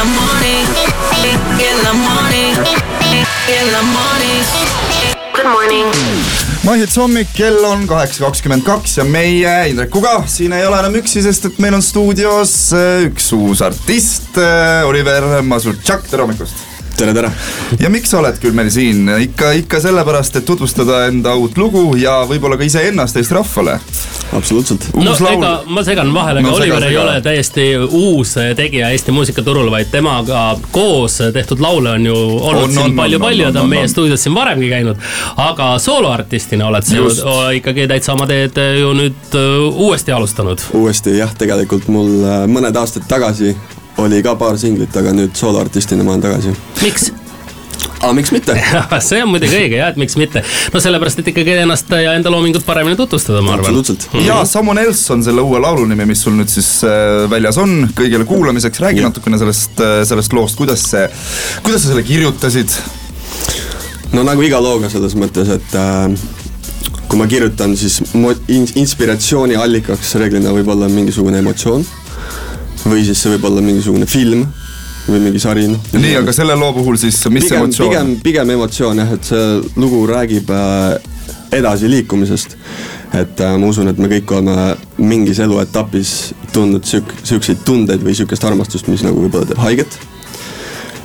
the morning, in the morning, in the morning. Good morning. mahits hommik, kell on kaheksa kakskümmend kaks ja meie Indrekuga siin ei ole enam üksi, sest et meil on stuudios äh, üks uus artist, äh, Oliver Masurtšak, tere hommikust! Tere, tere! ja miks sa oled küll meil siin, ikka, ikka sellepärast, et tutvustada enda uut lugu ja võib-olla ka iseennast Eesti rahvale. absoluutselt. no laul... ega ma segan vahele, aga no, Oliver sega, ei ole täiesti uus tegija Eesti muusikaturul, vaid temaga koos tehtud laule on ju olnud on, siin palju-palju ta on meie stuudios siin varemgi käinud. aga sooloartistina oled sa ju ikkagi täitsa oma teed ju nüüd uuesti alustanud. uuesti jah, tegelikult mul uh, mõned aastad tagasi oli ka paar singlit, aga nüüd sooloartistina ma olen tagasi. miks? aga miks mitte see on muidugi õige jah, et miks mitte. no sellepärast, et ikkagi ennast ja enda loomingut paremini tutvustada, ma arvan. absoluutselt mm. -hmm. ja Someone Else on selle uue laulu nimi, mis sul nüüd siis äh, väljas on, kõigile kuulamiseks, räägi yeah. natukene sellest, äh, sellest loost, kuidas see, kuidas sa selle kirjutasid? no nagu iga looga selles mõttes, et äh, kui ma kirjutan, siis inspiratsiooni allikaks reeglina võib olla mingisugune emotsioon või siis see võib olla mingisugune film või mingi sari, noh. nii, aga selle loo puhul siis, mis pigem, emotsioon? pigem, pigem emotsioon jah, et see lugu räägib äh, edasiliikumisest. et äh, ma usun, et me kõik oleme mingis eluetapis tundnud siuk-, siukseid tundeid või siukest armastust, mis nagu võib-olla teeb haiget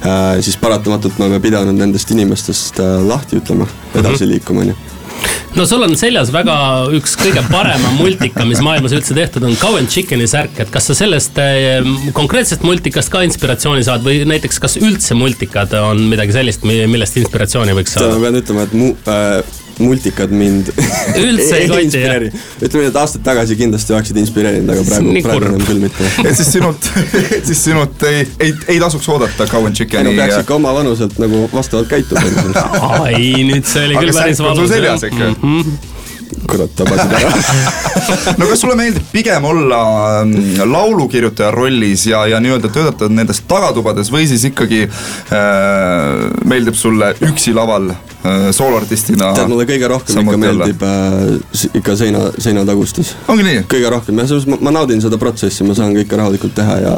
äh,. siis paratamatult me oleme pidanud nendest inimestest äh, lahti ütlema, edasi mhm. liikuma, onju no sul on seljas väga üks kõige parema multika, mis maailmas üldse tehtud on, Cow and Chicken'i särk, et kas sa sellest eh, konkreetsest multikast ka inspiratsiooni saad või näiteks kas üldse multikad on midagi sellist, millest inspiratsiooni võiks saada? ma pean ütlema, et mu äh, multikad mind üldse ei koti, jah? ütleme nii, et aastaid tagasi kindlasti oleksid inspireerinud, aga praegu, praegu enam küll mitte. et siis sinult, et siis sinult ei, ei, ei tasuks oodata Cow and Chicken'i. no peaks ikka oma vanuselt nagu vastavalt käituma. ai, nüüd see oli küll päris valus. seljas ikka mm. -hmm kurat, tabasid ära no kas sulle meeldib pigem olla mm, laulukirjutaja rollis ja, ja nii-öelda töötada nendes tagatubades või siis ikkagi äh, meeldib sulle üksi laval äh, sooloartistina? tead, mulle kõige rohkem ikka meeldib äh, ikka seina, seinatagustes. ongi nii? kõige rohkem, jah, selles mõttes ma, ma naudin seda protsessi, ma saan kõike rahulikult teha ja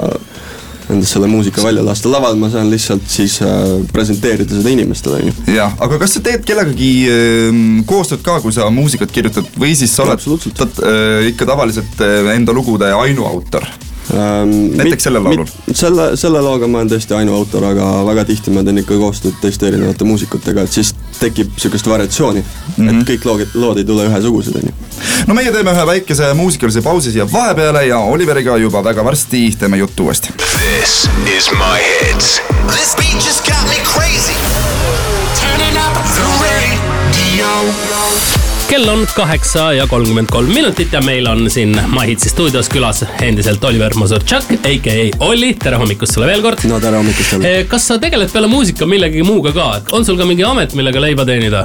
endast selle muusika välja lasta, laval ma saan lihtsalt siis äh, presenteerida seda inimestele, on ju. jah, aga kas sa teed kellegagi äh, koostööd ka, kui sa muusikat kirjutad või siis sa oled äh, ikka tavaliselt äh, enda lugude ainuautor? Ähm, näiteks sellel laulul? selle, selle looga ma olen tõesti ainuautor, aga väga tihti ma teen ikka koostööd teiste erinevate muusikutega, et siis tekib sihukest variatsiooni mm, -hmm. et mhm. kõik lood, lood ei tule ühesugused, on ju. no meie teeme ühe väikese muusikalise pausi siia vahepeale ja Oliveriga juba väga varsti teeme juttu uuesti. This is my hits. This beat just got me crazy. Turning up kell on kaheksa ja kolmkümmend kolm minutit ja meil on siin Mahitsi stuudios külas endiselt Oliver Mazurtšak, AKA Olli, tere hommikust sulle veel kord. no tere hommikust jälle. Eh, kas sa tegeled peale muusika millegi muuga ka, et on sul ka mingi amet, millega leiba teenida?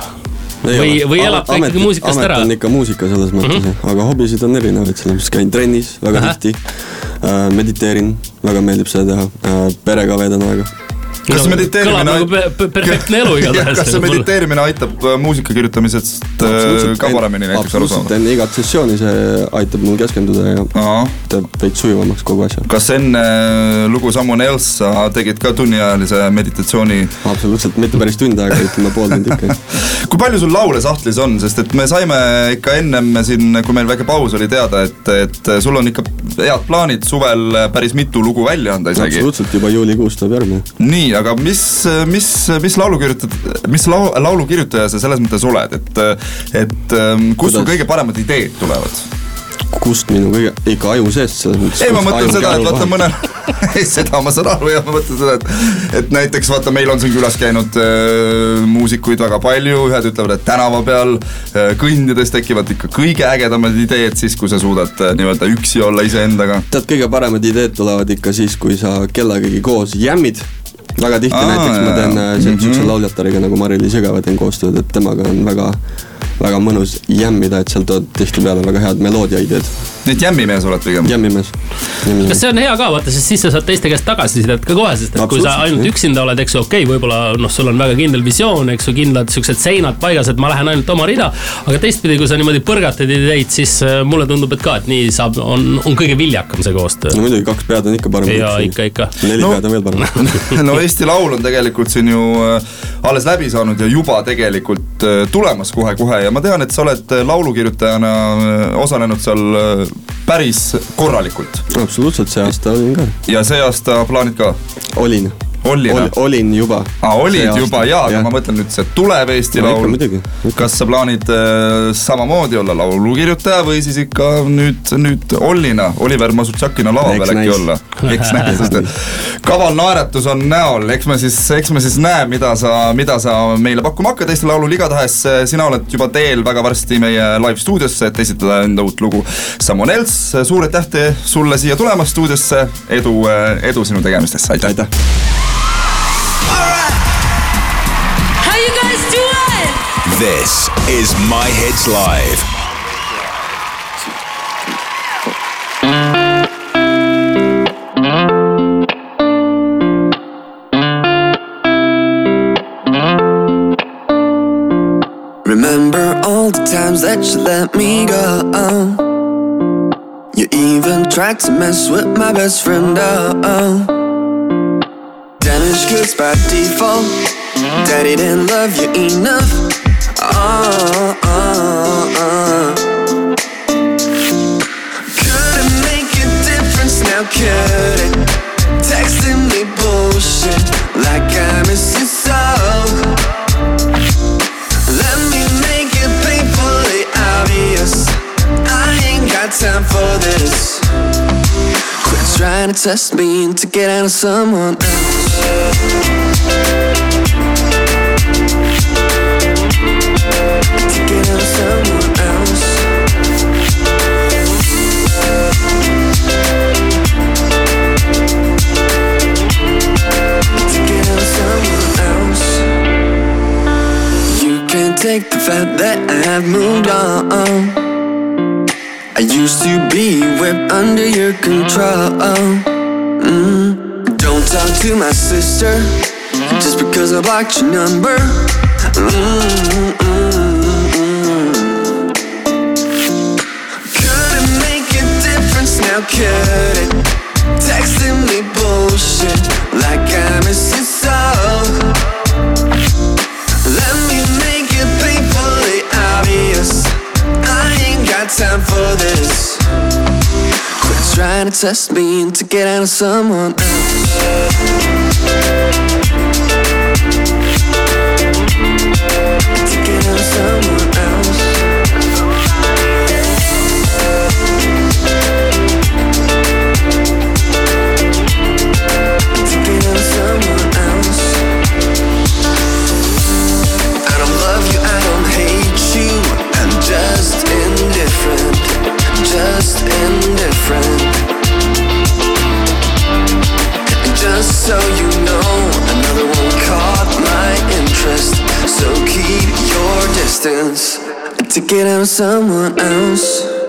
Ei või, või elab ka ikkagi muusikast amet ära? amet on ikka muusika selles mõttes mm, -hmm. aga hobisid on erinevaid, selles mõttes käin trennis väga tihti äh,. mediteerin, väga meeldib seda teha äh,, perega veedan aega kas no, mediteerimine nagu perfektne elu igatahes. kas see mediteerimine aitab äh, muusika kirjutamisest äh, ka paremini näiteks aru saada? enne igat sessiooni see aitab mul keskenduda ja Aa. teeb veits sujuvamaks kogu asja. kas enne äh, lugu Someone Else sa tegid ka tunniajalise meditatsiooni? absoluutselt, mitte päris tund aega, ütleme pool tundi ikka kui palju sul laule sahtlis on, sest et me saime ikka ennem siin, kui meil väike paus oli teada, et, et sul on ikka head plaanid suvel päris mitu lugu välja anda isegi. absoluutselt, juba juulikuus tuleb järgmine. nii, nii, aga mis, mis, mis laulu kirjutad, mis lau, laulu kirjutaja sa selles mõttes oled, et, et ähm, kust sul kõige paremad ideed tulevad? kust minu kõige, ikka aju seest selles mõttes. ei, ma mõtlen seda, et vaata mõnel ei, seda ma saan aru ja ma mõtlen seda, et et näiteks vaata, meil on siin külas käinud äh, muusikuid väga palju, ühed ütlevad, et tänava peal äh, kõndides tekivad ikka kõige ägedamad ideed siis, kui sa suudad äh, nii-öelda üksi olla iseendaga. tead, kõige paremad ideed tulevad ikka siis, kui sa kellegagi koos jämmid väga tihti Aa, näiteks ma teen äh, siukse mm -hmm. lauljatariga nagu Mari-Liis Jõgeva teen koostööd, et temaga on väga väga mõnus jämmida, et sealt tuleb tihtipeale väga head meloodiaideed. nii et jämmimees oled pigem? jämmimees. kas see on hea ka, vaata, sest siis sa saad teiste käest tagasisidet ka kohe, sest et kui sa ainult üksinda oled, eks ju, okei okay,, võib-olla noh, sul on väga kindel visioon, eks ju, kindlad siuksed seinad paigas, et ma lähen ainult oma rida. aga teistpidi, kui sa niimoodi põrgatad ideid, siis äh, mulle tundub, et ka, et nii saab, on, on kõige viljakam see koostöö. no muidugi, kaks pead on ikka parem. ja ikka, ikka. neli no, pead on veel parem no Eesti Laul on tegelikult siin ju äh, alles läbi saanud ja juba tegelikult äh, tulemas kohe-kohe ja ma tean, et sa oled laulukirjutajana osalenud seal päris korralikult. absoluutselt, see aasta olin ka. ja see aasta plaanid ka? olin olin Ol,? olin juba. aa, olid juba jaa, aga ma mõtlen nüüd see tuleb Eesti no, Laul. kas sa plaanid äh, samamoodi olla laulukirjutaja või siis ikka nüüd, nüüd Ollina, Oliver Masutšakina lava peal äkki olla? eks näis, sest kaval naeratus on näol, eks me siis, eks me siis näe, mida sa, mida sa meile pakkuma hakkad Eesti Laulul, igatahes äh, sina oled juba teel väga varsti meie live stuudiosse, et esitada enda uut lugu. Samuel Elts, suur aitäh sulle siia tulemast stuudiosse, edu, äh, edu sinu tegemistesse, aitäh, aitäh.! This is My Hits Live. Remember all the times that you let me go. You even tried to mess with my best friend. Oh, damage goods by default. Daddy didn't love you enough. Trying to test me to get out of someone else. Take the fact that I have moved on. I used to be whipped under your control. Mm. Don't talk to my sister just because I blocked your number. Mm-hmm. Now? Could it? Texting me bullshit like I miss you so. Let me make it painfully obvious. I ain't got time for this. Quit trying to test me to get out of someone else. Distance to get out of someone else.